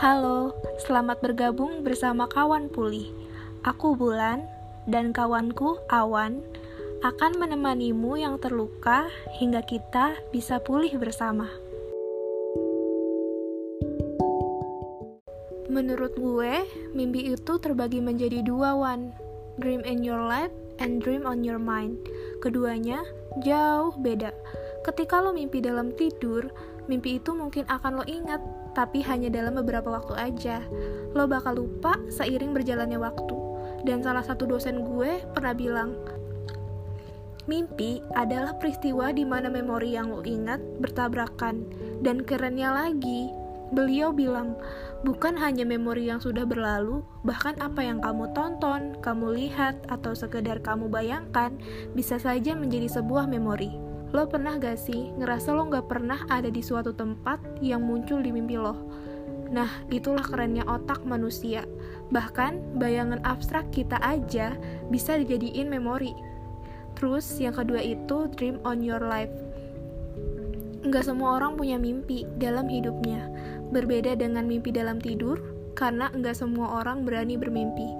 Halo, selamat bergabung bersama kawan pulih. Aku Bulan dan kawanku Awan akan menemanimu yang terluka hingga kita bisa pulih bersama. Menurut gue, mimpi itu terbagi menjadi dua, Wan. Dream in your life and dream on your mind. Keduanya jauh beda. Ketika lo mimpi dalam tidur, mimpi itu mungkin akan lo ingat, tapi hanya dalam beberapa waktu aja. Lo bakal lupa seiring berjalannya waktu. Dan salah satu dosen gue pernah bilang, Mimpi adalah peristiwa di mana memori yang lo ingat bertabrakan. Dan kerennya lagi, beliau bilang, bukan hanya memori yang sudah berlalu, bahkan apa yang kamu tonton, kamu lihat, atau sekedar kamu bayangkan bisa saja menjadi sebuah memori. Lo pernah gak sih ngerasa lo gak pernah ada di suatu tempat yang muncul di mimpi lo? Nah, itulah kerennya otak manusia. Bahkan, bayangan abstrak kita aja bisa dijadiin memori. Terus, yang kedua itu dream on your life. Nggak semua orang punya mimpi dalam hidupnya. Berbeda dengan mimpi dalam tidur, karena nggak semua orang berani bermimpi.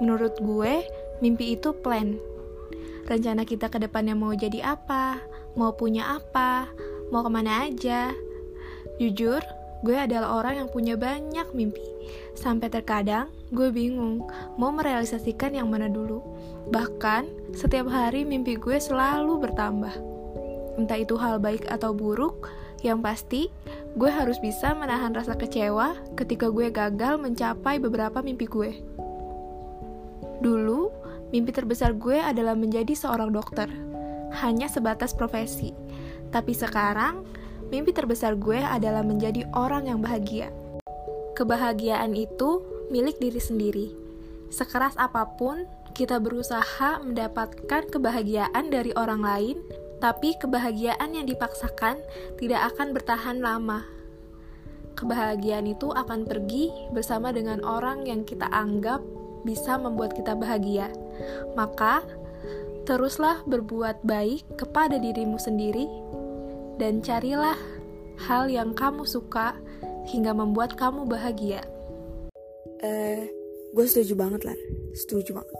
Menurut gue, mimpi itu plan, rencana kita ke depannya mau jadi apa, mau punya apa, mau ke mana aja. Jujur, gue adalah orang yang punya banyak mimpi. Sampai terkadang gue bingung mau merealisasikan yang mana dulu. Bahkan, setiap hari mimpi gue selalu bertambah. Entah itu hal baik atau buruk, yang pasti gue harus bisa menahan rasa kecewa ketika gue gagal mencapai beberapa mimpi gue. Dulu, Mimpi terbesar gue adalah menjadi seorang dokter, hanya sebatas profesi. Tapi sekarang, mimpi terbesar gue adalah menjadi orang yang bahagia. Kebahagiaan itu milik diri sendiri. Sekeras apa pun, kita berusaha mendapatkan kebahagiaan dari orang lain, tapi kebahagiaan yang dipaksakan tidak akan bertahan lama. Kebahagiaan itu akan pergi bersama dengan orang yang kita anggap bisa membuat kita bahagia. Maka, teruslah berbuat baik kepada dirimu sendiri dan carilah hal yang kamu suka hingga membuat kamu bahagia. Eh, gue setuju banget lah, setuju banget.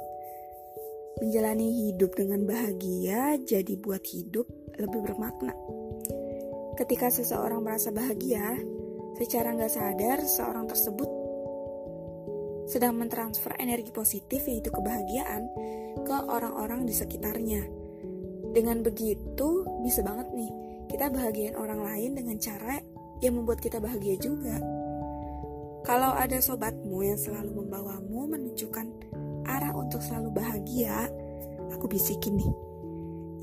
Menjalani hidup dengan bahagia jadi buat hidup lebih bermakna. Ketika seseorang merasa bahagia, secara nggak sadar seorang tersebut sedang mentransfer energi positif yaitu kebahagiaan ke orang-orang di sekitarnya. Dengan begitu, bisa banget nih kita bahagiain orang lain dengan cara yang membuat kita bahagia juga. Kalau ada sobatmu yang selalu membawamu menunjukkan arah untuk selalu bahagia, aku bisikin nih.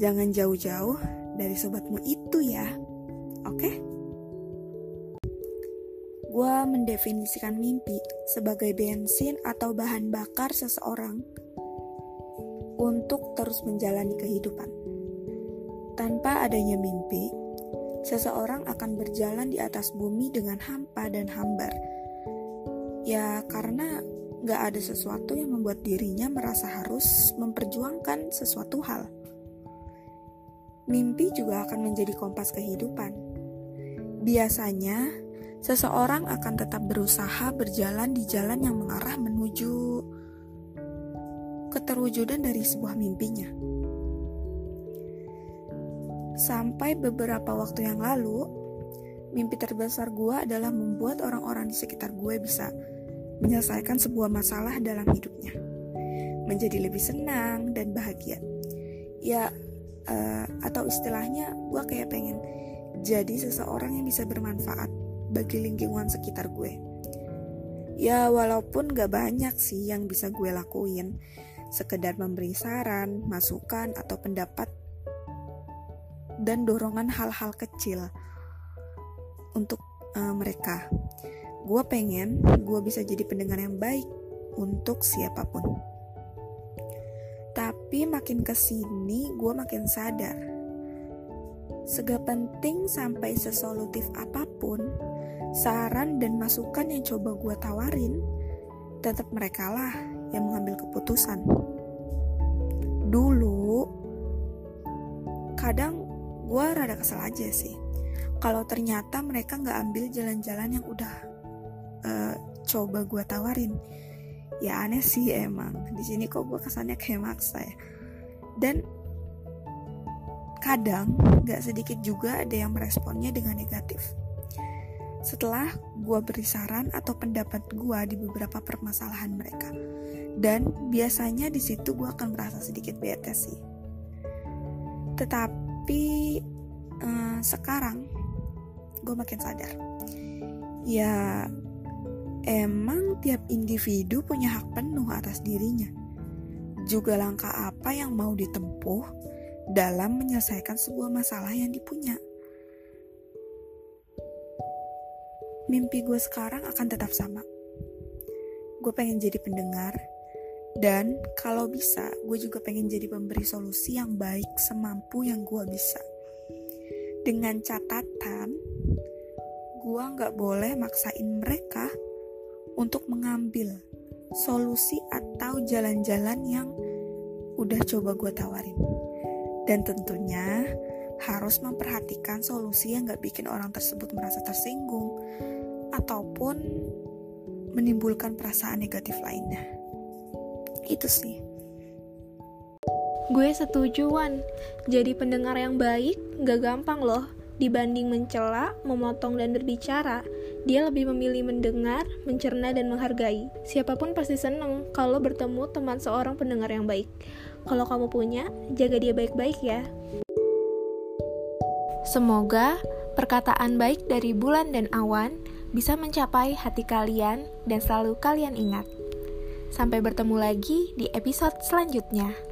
Jangan jauh-jauh dari sobatmu itu ya. Gue mendefinisikan mimpi sebagai bensin atau bahan bakar seseorang untuk terus menjalani kehidupan. Tanpa adanya mimpi, seseorang akan berjalan di atas bumi dengan hampa dan hambar. Ya, karena gak ada sesuatu yang membuat dirinya merasa harus memperjuangkan sesuatu hal. Mimpi juga akan menjadi kompas kehidupan. Biasanya, seseorang akan tetap berusaha berjalan di jalan yang mengarah menuju keterwujudan dari sebuah mimpinya. Sampai beberapa waktu yang lalu, mimpi terbesar gue adalah membuat orang-orang di sekitar gue bisa menyelesaikan sebuah masalah dalam hidupnya, menjadi lebih senang dan bahagia. Ya, uh, atau istilahnya, gue kayak pengen jadi seseorang yang bisa bermanfaat bagi lingkungan sekitar gue. Ya walaupun gak banyak sih yang bisa gue lakuin, sekedar memberi saran, masukan, atau pendapat, dan dorongan hal-hal kecil untuk uh, mereka. Gue pengen gue bisa jadi pendengar yang baik untuk siapa pun. Tapi makin ke sini gue makin sadar Segak penting sampai sesolutif apa pun, saran dan masukan yang coba gue tawarin, tetap mereka lah yang mengambil keputusan. Dulu, kadang gue rada kesel aja sih. Kalau ternyata mereka nggak ambil jalan-jalan yang udah uh, coba gue tawarin ya aneh sih emang di sini kok gue kesannya kayak maksa ya dan kadang gak sedikit juga ada yang meresponnya dengan negatif setelah gue beri saran atau pendapat gue di beberapa permasalahan mereka. Dan biasanya di situ gue akan merasa sedikit bete sih. Tetapi uh, sekarang gue makin sadar. Ya emang tiap individu punya hak penuh atas dirinya. Juga langkah apa yang mau ditempuh dalam menyelesaikan sebuah masalah yang dipunya. Mimpi gue sekarang akan tetap sama. Gue pengen jadi pendengar, dan kalau bisa, gue juga pengen jadi pemberi solusi yang baik semampu yang gue bisa. Dengan catatan, gue nggak boleh maksain mereka untuk mengambil solusi atau jalan-jalan yang udah coba gue tawarin. Dan tentunya harus memperhatikan solusi yang gak bikin orang tersebut merasa tersinggung ataupun menimbulkan perasaan negatif lainnya. Itu sih. Gue setuju, Wan. Jadi pendengar yang baik gak gampang loh. Dibanding mencela, memotong, dan berbicara, dia lebih memilih mendengar, mencerna, dan menghargai. Siapa pun pasti seneng kalau bertemu teman seorang pendengar yang baik. Kalau kamu punya, jaga dia baik-baik ya. Semoga perkataan baik dari bulan dan awan bisa mencapai hati kalian dan selalu kalian ingat. Sampai bertemu lagi di episode selanjutnya.